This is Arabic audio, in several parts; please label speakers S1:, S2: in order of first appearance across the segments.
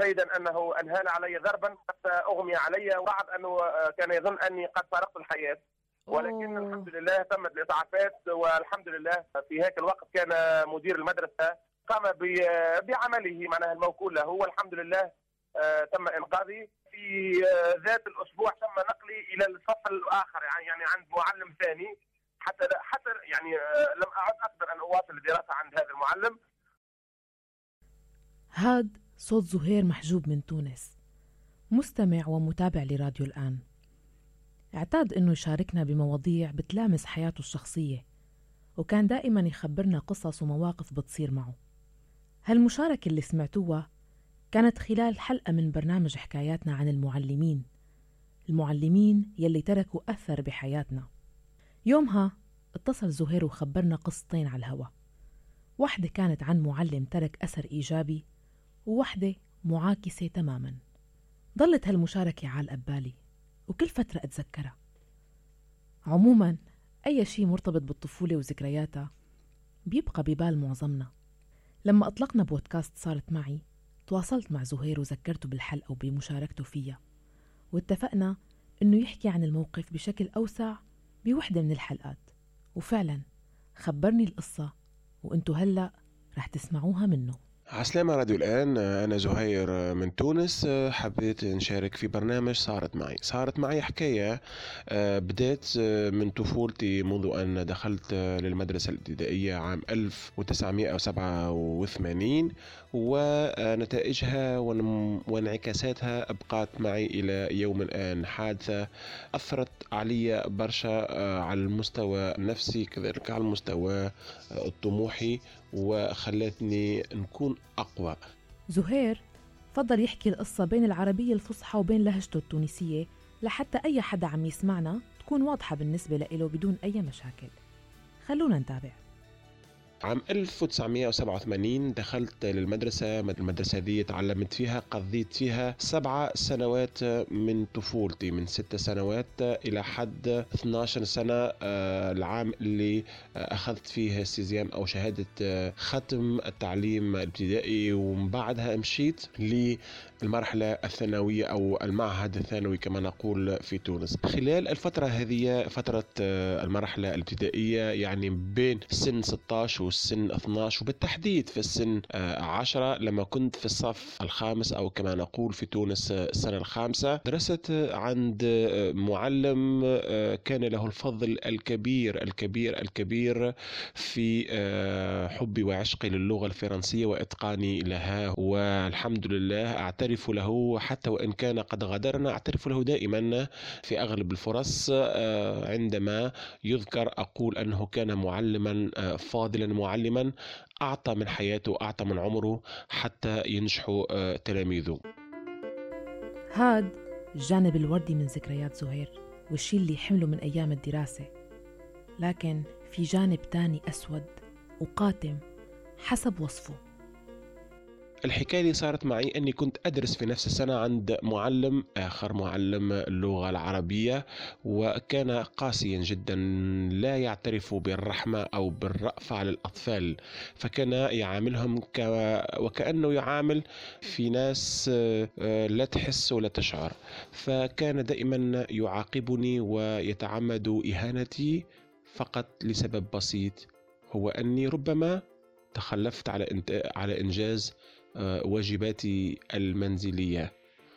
S1: جيدا أنه انهال علي ضربا حتى أغمي علي وبعد أنه كان يظن أني قد فارقت الحياة. ولكن أوه. الحمد لله تمت الاسعافات والحمد لله في هيك الوقت كان مدير المدرسة قام بعمله معناها الموكول له. والحمد لله آه، تم إنقاذي. في آه، ذات الأسبوع تم نقلي إلى الصف الآخر يعني يعني عند معلم ثاني. حتى حتى يعني آه، لم أعد أقدر أن أواصل الدراسة عند هذا المعلم.
S2: هاد صوت زهير محجوب من تونس. مستمع ومتابع لراديو الآن. اعتاد أنه يشاركنا بمواضيع بتلامس حياته الشخصية وكان دائما يخبرنا قصص ومواقف بتصير معه. هالمشاركة اللي سمعتوها كانت خلال حلقة من برنامج حكاياتنا عن المعلمين المعلمين يلي تركوا أثر بحياتنا. يومها اتصل زهير وخبرنا قصتين على الهوا. واحدة كانت عن معلم ترك أثر إيجابي وواحدة معاكسة تماما. ضلت هالمشاركة على بالي وكل فترة أتذكرها. عموما أي شيء مرتبط بالطفولة وذكرياتها بيبقى ببال معظمنا. لما أطلقنا بودكاست صارت معي تواصلت مع زهير وذكرته بالحلقة وبمشاركته فيها. واتفقنا إنه يحكي عن الموقف بشكل أوسع بوحدة من الحلقات. وفعلا خبرني القصة وإنتو هلأ رح تسمعوها منه.
S3: عسلامة راديو الآن. أنا زهير من تونس. حبيت نشارك في برنامج صارت معي. صارت معي حكاية بدأت من طفولتي منذ أن دخلت للمدرسة الابتدائية عام 1987 ونتائجها وانعكاساتها أبقات معي إلى يوم الآن. حادثة أثرت علي برشا على المستوى النفسي كذلك على المستوى الطموحي وخلتني نكون أقوى.
S2: زهير فضل يحكي القصة بين العربية الفصحى وبين لهجته التونسية لحتى أي حدا عم يسمعنا تكون واضحة بالنسبة له بدون أي مشاكل. خلونا نتابع.
S3: عام 1987 دخلت للمدرسة المدرسة دي تعلمت فيها قضيت فيها سبع سنوات من طفولتي من ست سنوات إلى حد 12 سنة آه، العام اللي أخذت فيه sixième أو شهادة آه، ختم التعليم الابتدائي. ومن بعدها مشيت المرحلة الثانوية أو المعهد الثانوي كما نقول في تونس. خلال الفترة هذه فترة آه، المرحلة الابتدائية يعني بين سن 16 والسن 12 وبالتحديد في السن 10 آه، لما كنت في الصف الخامس أو كما نقول في تونس آه، السنة الخامسة درست عند معلم كان له الفضل الكبير الكبير الكبير في حبي وعشقي للغة الفرنسية وإتقاني لها والحمد لله أعترف له حتى وإن كان قد غادرنا أعترف له دائما في أغلب الفرص آه، عندما يذكر أقول أنه كان معلما آه، فاضلا معلما أعطى من حياته أعطى من عمره حتى ينجحوا آه، تلاميذه.
S2: هاد الجانب الوردي من ذكريات زهير والشي اللي حمله من أيام الدراسة. لكن في جانب تاني أسود وقاتم حسب وصفه.
S3: الحكاية اللي صارت معي أني كنت أدرس في نفس السنة عند معلم آخر معلم اللغة العربية وكان قاسيا جدا لا يعترف بالرحمة أو بالرأفة على الأطفال فكان يعاملهم ك... وكأنه يعامل في ناس آه، لا تحس ولا تشعر. فكان دائما يعاقبني ويتعمد إهانتي فقط لسبب بسيط هو أني ربما تخلفت على على إنجاز واجباتي المنزلية.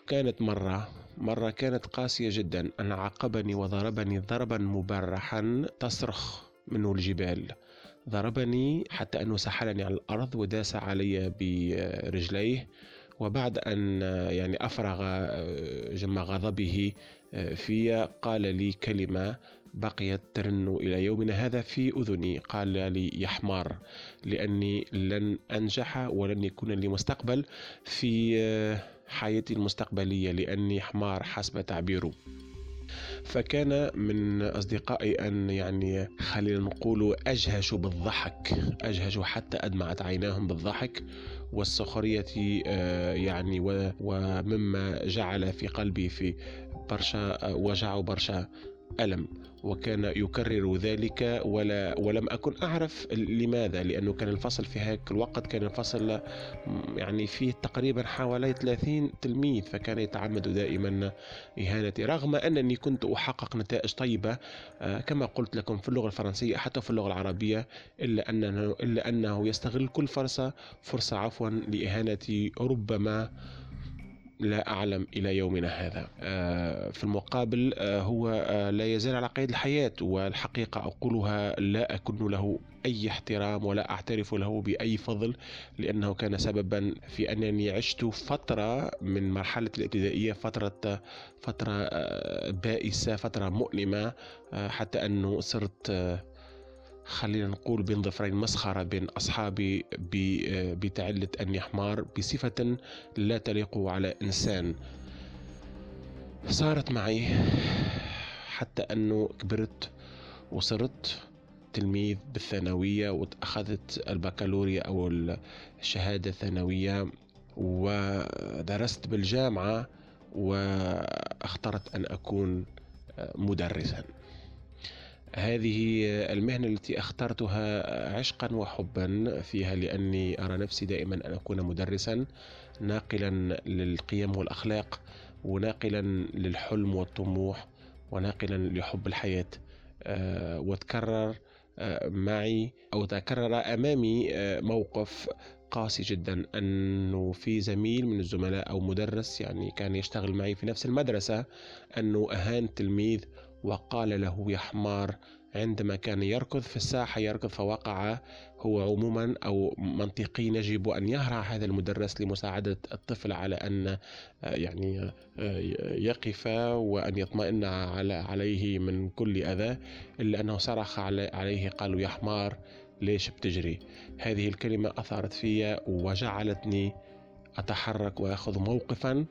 S3: كانت مرة مرة كانت قاسية جدا. أن عاقبني وضربني ضربا مبرحا تصرخ منه الجبال. ضربني حتى أنه سحلني على الأرض وداس علي برجليه. وبعد أن يعني أفرغ آه، جم غضبه آه، في قال لي كلمة بقيت ترن إلى يومنا هذا في أذني. قال لي يا حمار لأني لن أنجح ولن يكون لي مستقبل في آه، حياتي المستقبلية لأني حمار حسب تعبيره فكان من أصدقائي أن يعني خلينا نقول أجهشوا بالضحك أجهشوا حتى أدمعت عيناهم بالضحك والسخرية آه، يعني ومما جعل في قلبي في برشا آه، وجع وبرشا ألم. وكان يكرر ذلك ولا ولم أكن أعرف لماذا لأنه كان الفصل في هيك الوقت كان الفصل يعني فيه تقريبا حوالي 30 تلميذ فكان يتعمد دائما إهانتي رغم أنني كنت أحقق نتائج طيبة آه، كما قلت لكم في اللغة الفرنسية حتى في اللغة العربية إلا أنه, إلا أنه يستغل كل فرصة فرصة عفوا لإهانتي ربما لا أعلم إلى يومنا هذا. آه، في المقابل آه، هو آه، لا يزال على قيد الحياة والحقيقة أقولها لا أكن له أي احترام ولا أعترف له بأي فضل لأنه كان سببا في أنني عشت فترة من مرحلة الابتدائية فترة فترة بائسة فترة مؤلمة حتى أنه صرت خلينا نقول بين ظفرين مسخرة بين أصحابي بتعلة أني حمار بصفة لا تليق على إنسان. صارت معي حتى أنه كبرت وصرت تلميذ بالثانوية وأخذت البكالوريا أو الشهادة الثانوية ودرست بالجامعة واخترت أن أكون مدرسا. هذه المهنة التي أخترتها عشقا وحبا فيها لأني أرى نفسي دائما أن أكون مدرسا ناقلا للقيم والأخلاق وناقلا للحلم والطموح وناقلا لحب الحياة. آه، وتكرر آه، معي أو تكرر أمامي آه، موقف قاسي جدا أنه في زميل من الزملاء أو مدرس يعني كان يشتغل معي في نفس المدرسة أنه أهان تلميذ وقال له يا حمار عندما كان يركض في الساحة يركض فوقع هو عموما أو منطقيا يجب أن يهرع هذا المدرس لمساعدة الطفل على أن آه، يعني آه، يقف وأن يطمئن عليه من كل أذى إلا أنه صرخ عليه قالوا يا حمار ليش بتجري؟ هذه الكلمة أثارت في وجعلتني أتحرك وأخذ موقفا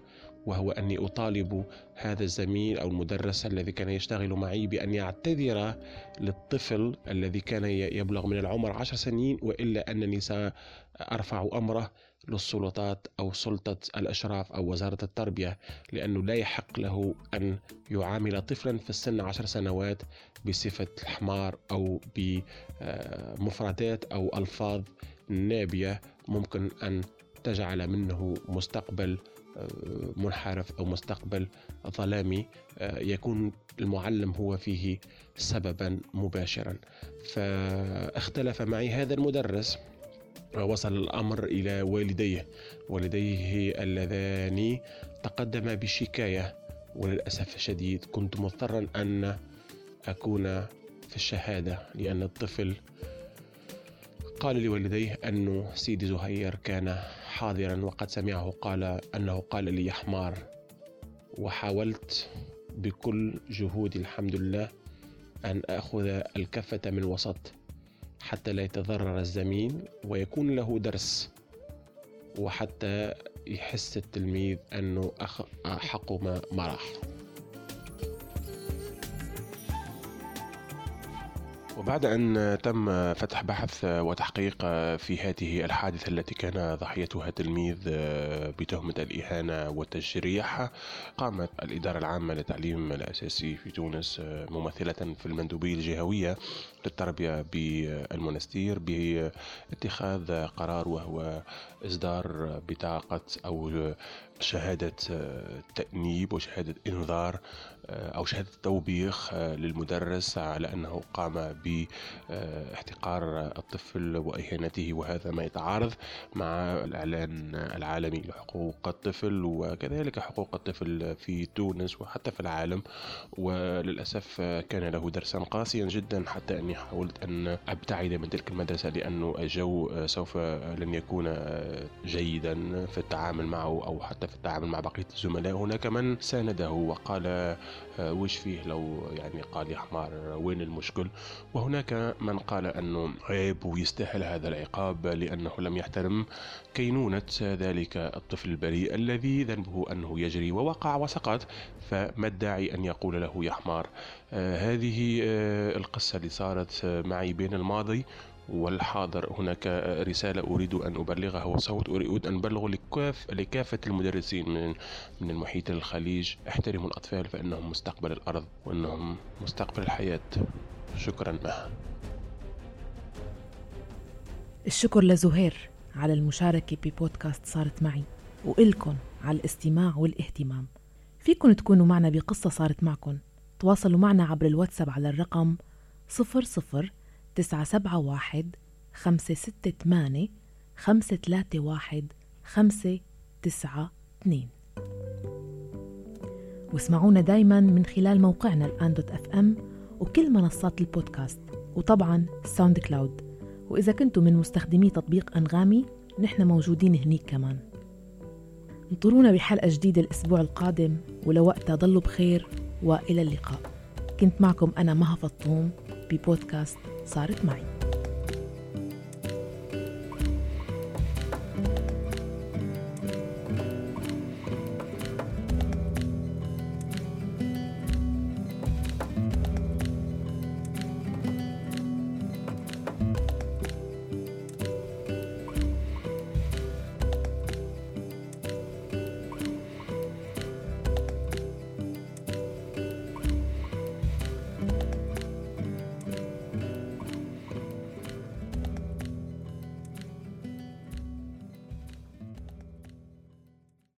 S3: وهو أني أطالب هذا الزميل أو المدرس الذي كان يشتغل معي بأن يعتذر للطفل الذي كان يبلغ من العمر عشر سنين وإلا أنني سأرفع أمره للسلطات أو سلطة الأشراف أو وزارة التربية لأنه لا يحق له أن يعامل طفلا في السن عشر سنوات بصفة الحمار أو بمفردات أو ألفاظ نابية ممكن أن تجعل منه مستقبل منحرف أو مستقبل ظلامي آه، يكون المعلم هو فيه سببا مباشرا. فاختلف معي هذا المدرس وصل الأمر إلى والديه. والديه اللذان تقدما بشكاية وللأسف الشديد كنت مضطرا أن أكون في الشهادة لأن الطفل قال لوالديه أن سيدي زهير كان حاضرا وقد سمعه قال أنه قال لي حمار وحاولت بكل جهودي الحمد لله أن أخذ الكفة من وسط حتى لا يتضرر الزميل ويكون له درس. وحتى يحس التلميذ أنه أحق ما راح. وبعد أن تم فتح بحث وتحقيق في هذه الحادثة التي كان ضحيتها تلميذ بتهمة الإهانة والتجريح قامت الإدارة العامة للتعليم الأساسي في تونس ممثلة في المندوبية الجهوية للتربية بالمنستير باتخاذ قرار وهو إصدار بطاقة أو شهادة تأنيب وشهادة إنذار آه، أو شهادة توبيخ آه، للمدرس على أنه قام باحتقار الطفل وإهانته وهذا ما يتعارض مع الإعلان العالمي لحقوق الطفل وكذلك حقوق الطفل في تونس وحتى في العالم. وللأسف كان له درسا قاسيا جدا حتى أني حاولت أن أبتعد من تلك المدرسة لأنه الجو سوف لن يكون جيدا في التعامل معه أو حتى في التعامل مع بقية الزملاء. هناك من سانده وقال آه، وش فيه لو يعني قال يا حمار وين المشكل؟ وهناك من قال أنه عيب ويستاهل هذا العقاب لأنه لم يحترم كينونة ذلك الطفل البريء الذي ذنبه أنه يجري ووقع وسقط فما الداعي أن يقول له يا حمار؟ آه هذه آه القصة اللي صارت معي بين الماضي والحاضر هناك رسالة أريد أن أبلغها وصوت أريد أن أبلغه لكاف لكافة المدرسين من من المحيط الخليج. احترموا الأطفال فإنهم مستقبل الأرض وإنهم مستقبل الحياة. شكرا. مها
S2: الشكر لزهير على المشاركة ببودكاست صارت معي وإلكن على الاستماع والاهتمام. فيكن تكونوا معنا بقصة صارت معكم تواصلوا معنا عبر الواتساب على الرقم 00 971 568 531 592 واسمعونا دايما من خلال موقعنا الآن dot FM وكل منصات البودكاست وطبعا SoundCloud وإذا كنتم من مستخدمي تطبيق أنغامي نحن موجودين هنيك كمان. انطرونا بحلقة جديدة الأسبوع القادم ولوقتها ضلوا بخير وإلى اللقاء. كنت معكم أنا مها فطوم. ببودكاست صارت معي.